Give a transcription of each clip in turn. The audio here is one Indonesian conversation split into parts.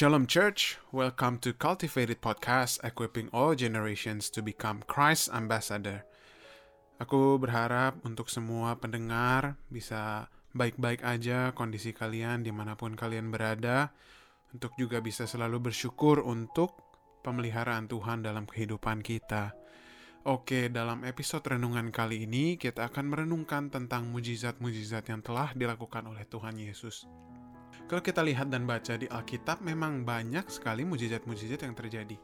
Shalom Church, welcome to Cultivated Podcast, equipping all generations to become Christ Ambassador. Aku berharap untuk semua pendengar bisa baik-baik aja kondisi kalian di mana pun kalian berada, untuk juga bisa selalu bersyukur untuk pemeliharaan Tuhan dalam kehidupan kita. Oke, dalam episode renungan kali ini kita akan merenungkan tentang mujizat-mujizat yang telah dilakukan oleh Tuhan Yesus. Kalau kita lihat dan baca di Alkitab, memang banyak sekali mujizat-mujizat yang terjadi.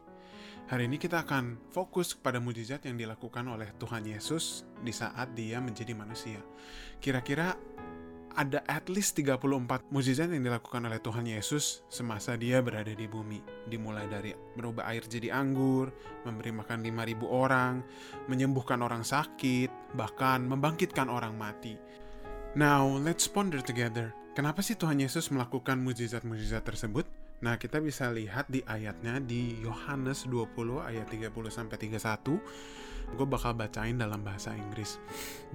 Hari ini kita akan fokus pada mujizat yang dilakukan oleh Tuhan Yesus di saat dia menjadi manusia. Kira-kira ada at least 34 mujizat yang dilakukan oleh Tuhan Yesus semasa dia berada di bumi. Dimulai dari merubah air jadi anggur, memberi makan 5000 orang, menyembuhkan orang sakit, bahkan membangkitkan orang mati. Now, let's ponder together. Kenapa sih Tuhan Yesus melakukan mujizat-mujizat tersebut? Nah, kita bisa lihat di ayatnya di Yohanes 20 ayat 30 sampai 31. Gue bakal bacain dalam bahasa Inggris.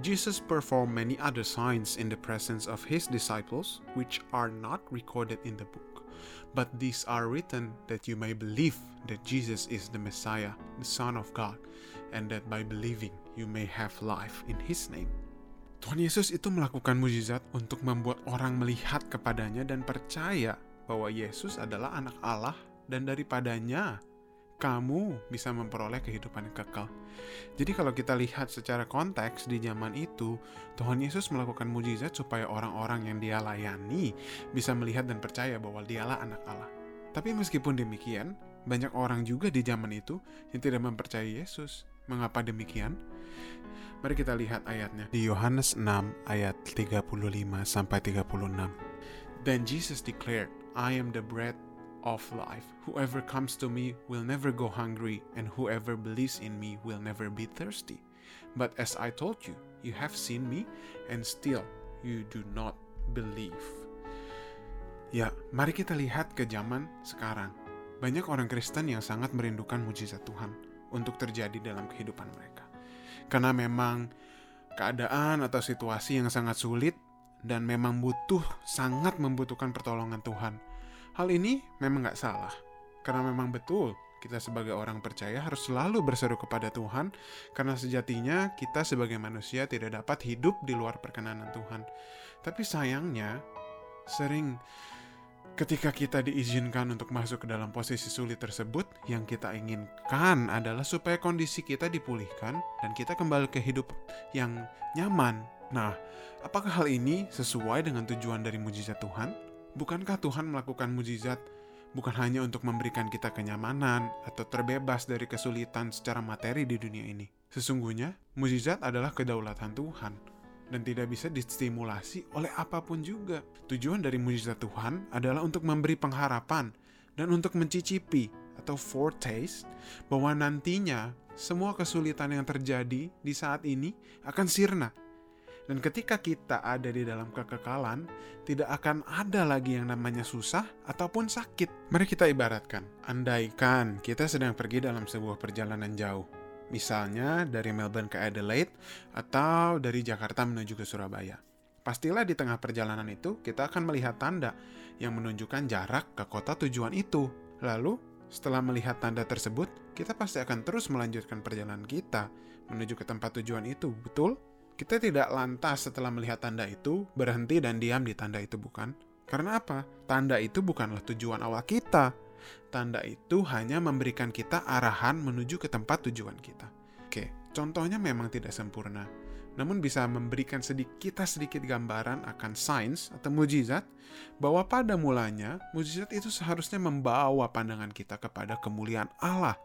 Jesus performed many other signs in the presence of his disciples which are not recorded in the book. But these are written that you may believe that Jesus is the Messiah, the Son of God, and that by believing you may have life in his name. Tuhan Yesus itu melakukan mujizat untuk membuat orang melihat kepadanya dan percaya bahwa Yesus adalah anak Allah dan daripadanya kamu bisa memperoleh kehidupan kekal. Jadi kalau kita lihat secara konteks di zaman itu, Tuhan Yesus melakukan mujizat supaya orang-orang yang dia layani bisa melihat dan percaya bahwa dialah anak Allah. Tapi meskipun demikian, banyak orang juga di zaman itu yang tidak mempercayai Yesus. Mengapa demikian? Mari kita lihat ayatnya di Yohanes 6 ayat 35 sampai 36. Then Jesus declared, I am the bread of life. Whoever comes to me will never go hungry, and whoever believes in me will never be thirsty. But as I told you, you have seen me, and still you do not believe. Ya, mari kita lihat ke zaman sekarang. Banyak orang Kristen yang sangat merindukan mujizat Tuhan untuk terjadi dalam kehidupan mereka karena memang keadaan atau situasi yang sangat sulit dan memang butuh sangat membutuhkan pertolongan Tuhan. Hal ini memang nggak salah, karena memang betul kita sebagai orang percaya harus selalu berseru kepada Tuhan, karena sejatinya kita sebagai manusia tidak dapat hidup di luar perkenanan Tuhan. Tapi sayangnya, sering Ketika kita diizinkan untuk masuk ke dalam posisi sulit tersebut, yang kita inginkan adalah supaya kondisi kita dipulihkan dan kita kembali ke hidup yang nyaman. Nah, apakah hal ini sesuai dengan tujuan dari mujizat Tuhan? Bukankah Tuhan melakukan mujizat bukan hanya untuk memberikan kita kenyamanan atau terbebas dari kesulitan secara materi di dunia ini? Sesungguhnya, mujizat adalah kedaulatan Tuhan dan tidak bisa distimulasi oleh apa pun juga. Tujuan dari mujizat Tuhan adalah untuk memberi pengharapan dan untuk mencicipi atau foretaste bahwa nantinya semua kesulitan yang terjadi di saat ini akan sirna. Dan ketika kita ada di dalam kekekalan, tidak akan ada lagi yang namanya susah ataupun sakit. Mari kita ibaratkan, andaikan kita sedang pergi dalam sebuah perjalanan jauh misalnya dari Melbourne ke Adelaide atau dari Jakarta menuju ke Surabaya. Pastilah di tengah perjalanan itu kita akan melihat tanda yang menunjukkan jarak ke kota tujuan itu. Lalu, setelah melihat tanda tersebut, kita pasti akan terus melanjutkan perjalanan kita menuju ke tempat tujuan itu, betul? Kita tidak lantas setelah melihat tanda itu berhenti dan diam di tanda itu, bukan? Karena apa? Tanda itu bukanlah tujuan awal kita, Tanda itu hanya memberikan kita arahan menuju ke tempat tujuan kita. Oke, contohnya memang tidak sempurna, namun bisa memberikan sedikit kita sedikit gambaran akan sains atau mujizat bahwa pada mulanya mujizat itu seharusnya membawa pandangan kita kepada kemuliaan Allah.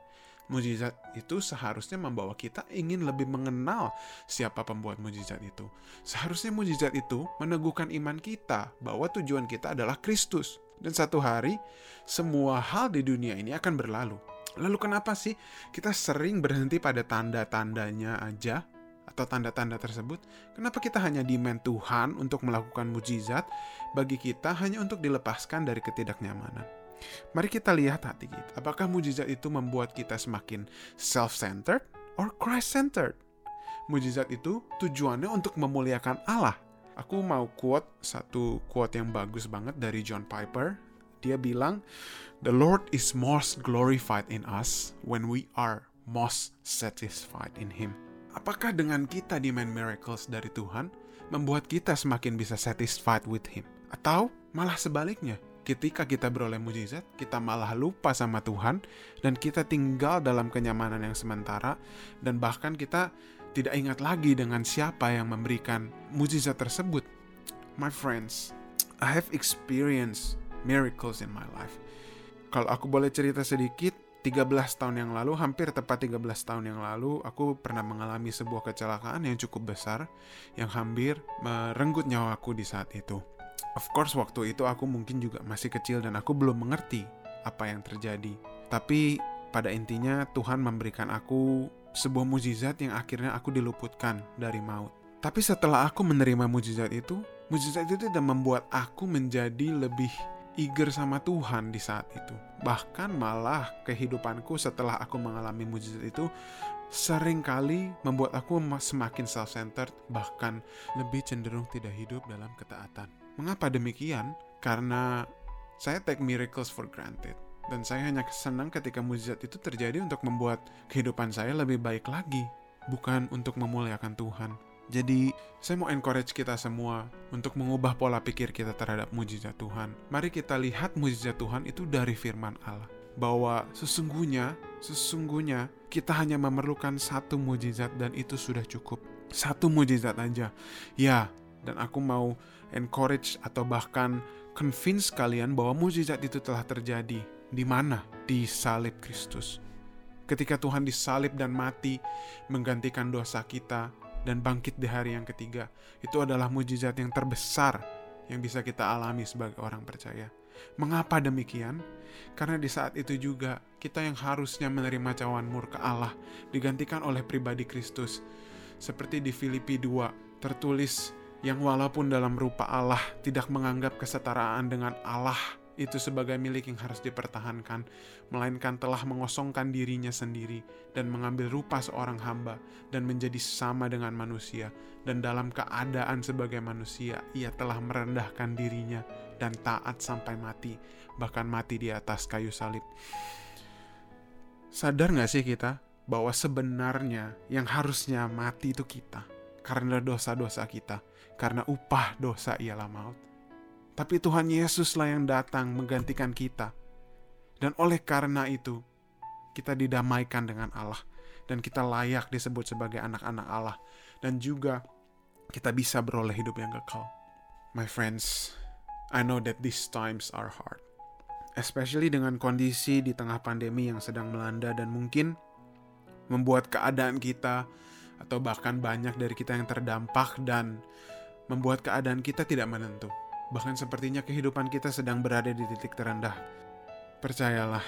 Mujizat itu seharusnya membawa kita ingin lebih mengenal siapa pembuat mujizat itu. Seharusnya mujizat itu meneguhkan iman kita bahwa tujuan kita adalah Kristus. Dan satu hari, semua hal di dunia ini akan berlalu. Lalu kenapa sih kita sering berhenti pada tanda-tandanya aja atau tanda-tanda tersebut? Kenapa kita hanya demand Tuhan untuk melakukan mujizat bagi kita hanya untuk dilepaskan dari ketidaknyamanan? Mari kita lihat hati kita. Apakah mujizat itu membuat kita semakin self-centered or Christ-centered? Mujizat itu tujuannya untuk memuliakan Allah Aku mau quote satu quote yang bagus banget dari John Piper Dia bilang, The Lord is most glorified in us when we are most satisfied in Him. Apakah dengan kita di main miracles dari Tuhan membuat kita semakin bisa satisfied with Him? Atau malah sebaliknya, ketika kita beroleh mujizat, kita malah lupa sama Tuhan dan kita tinggal dalam kenyamanan yang sementara dan bahkan kita tidak ingat lagi dengan siapa yang memberikan mujizat tersebut. My friends, I have experienced miracles in my life. Kalau aku boleh cerita sedikit, 13 tahun yang lalu, hampir tepat 13 tahun yang lalu, aku pernah mengalami sebuah kecelakaan yang cukup besar yang hampir merenggut nyawaku di saat itu. Of course, waktu itu aku mungkin juga masih kecil dan aku belum mengerti apa yang terjadi. Tapi pada intinya Tuhan memberikan aku sebuah mujizat yang akhirnya aku diluputkan dari maut. Tapi setelah aku menerima mujizat itu, mujizat itu tidak membuat aku menjadi lebih eager sama Tuhan di saat itu. Bahkan malah kehidupanku setelah aku mengalami mujizat itu sering kali membuat aku semakin self-centered, bahkan lebih cenderung tidak hidup dalam ketaatan. Mengapa demikian? Karena saya take miracles for granted. Dan saya hanya senang ketika mujizat itu terjadi untuk membuat kehidupan saya lebih baik lagi, bukan untuk memuliakan Tuhan. Jadi, saya mau encourage kita semua untuk mengubah pola pikir kita terhadap mujizat Tuhan. Mari kita lihat mujizat Tuhan itu dari firman Allah. Bahwa sesungguhnya, sesungguhnya kita hanya memerlukan satu mujizat dan itu sudah cukup. Satu mujizat aja. Ya, dan aku mau encourage atau bahkan convince kalian bahwa mujizat itu telah terjadi. Di mana? Di salib Kristus. Ketika Tuhan disalib dan mati, menggantikan dosa kita, dan bangkit di hari yang ketiga. Itu adalah mujizat yang terbesar yang bisa kita alami sebagai orang percaya. Mengapa demikian? Karena di saat itu juga kita yang harusnya menerima cawan murka Allah digantikan oleh pribadi Kristus. Seperti di Filipi 2 tertulis yang walaupun dalam rupa Allah tidak menganggap kesetaraan dengan Allah itu sebagai milik yang harus dipertahankan, melainkan telah mengosongkan dirinya sendiri dan mengambil rupa seorang hamba dan menjadi sama dengan manusia. Dan dalam keadaan sebagai manusia, ia telah merendahkan dirinya dan taat sampai mati, bahkan mati di atas kayu salib. Sadar gak sih kita bahwa sebenarnya yang harusnya mati itu kita karena dosa-dosa kita, karena upah dosa ialah maut. Tapi Tuhan Yesuslah yang datang menggantikan kita. Dan oleh karena itu, kita didamaikan dengan Allah. Dan kita layak disebut sebagai anak-anak Allah. Dan juga kita bisa beroleh hidup yang kekal. My friends, I know that these times are hard. Especially dengan kondisi di tengah pandemi yang sedang melanda dan mungkin membuat keadaan kita atau bahkan banyak dari kita yang terdampak dan membuat keadaan kita tidak menentu. Bahkan sepertinya kehidupan kita sedang berada di titik terendah. Percayalah,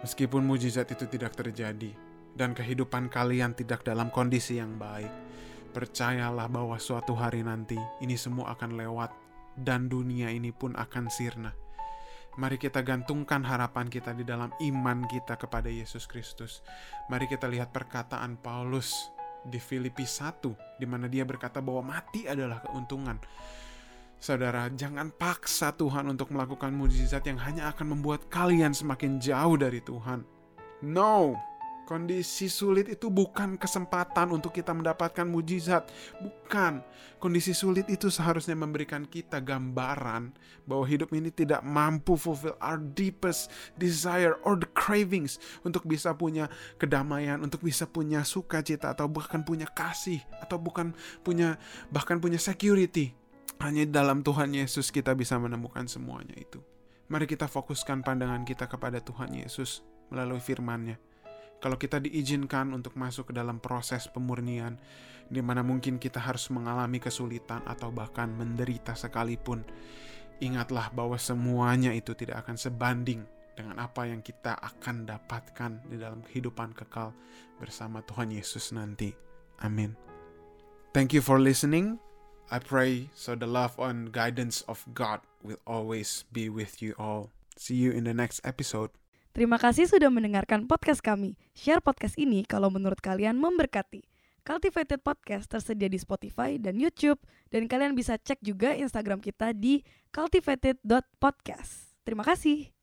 meskipun mujizat itu tidak terjadi dan kehidupan kalian tidak dalam kondisi yang baik, percayalah bahwa suatu hari nanti ini semua akan lewat dan dunia ini pun akan sirna. Mari kita gantungkan harapan kita di dalam iman kita kepada Yesus Kristus. Mari kita lihat perkataan Paulus di Filipi 1 di mana dia berkata bahwa mati adalah keuntungan. Saudara, jangan paksa Tuhan untuk melakukan mujizat yang hanya akan membuat kalian semakin jauh dari Tuhan. No, kondisi sulit itu bukan kesempatan untuk kita mendapatkan mujizat. Bukan. Kondisi sulit itu seharusnya memberikan kita gambaran bahwa hidup ini tidak mampu fulfill our deepest desire or the cravings untuk bisa punya kedamaian, untuk bisa punya sukacita atau bahkan punya kasih atau bukan punya bahkan punya security hanya dalam Tuhan Yesus kita bisa menemukan semuanya itu. Mari kita fokuskan pandangan kita kepada Tuhan Yesus melalui firman-Nya. Kalau kita diizinkan untuk masuk ke dalam proses pemurnian, di mana mungkin kita harus mengalami kesulitan atau bahkan menderita sekalipun, ingatlah bahwa semuanya itu tidak akan sebanding dengan apa yang kita akan dapatkan di dalam kehidupan kekal bersama Tuhan Yesus nanti. Amin. Thank you for listening. I pray so the love and guidance of God will always be with you all. See you in the next episode. Terima kasih sudah mendengarkan podcast kami. Share podcast ini kalau menurut kalian memberkati. Cultivated Podcast tersedia di Spotify dan YouTube dan kalian bisa cek juga Instagram kita di cultivated.podcast. Terima kasih.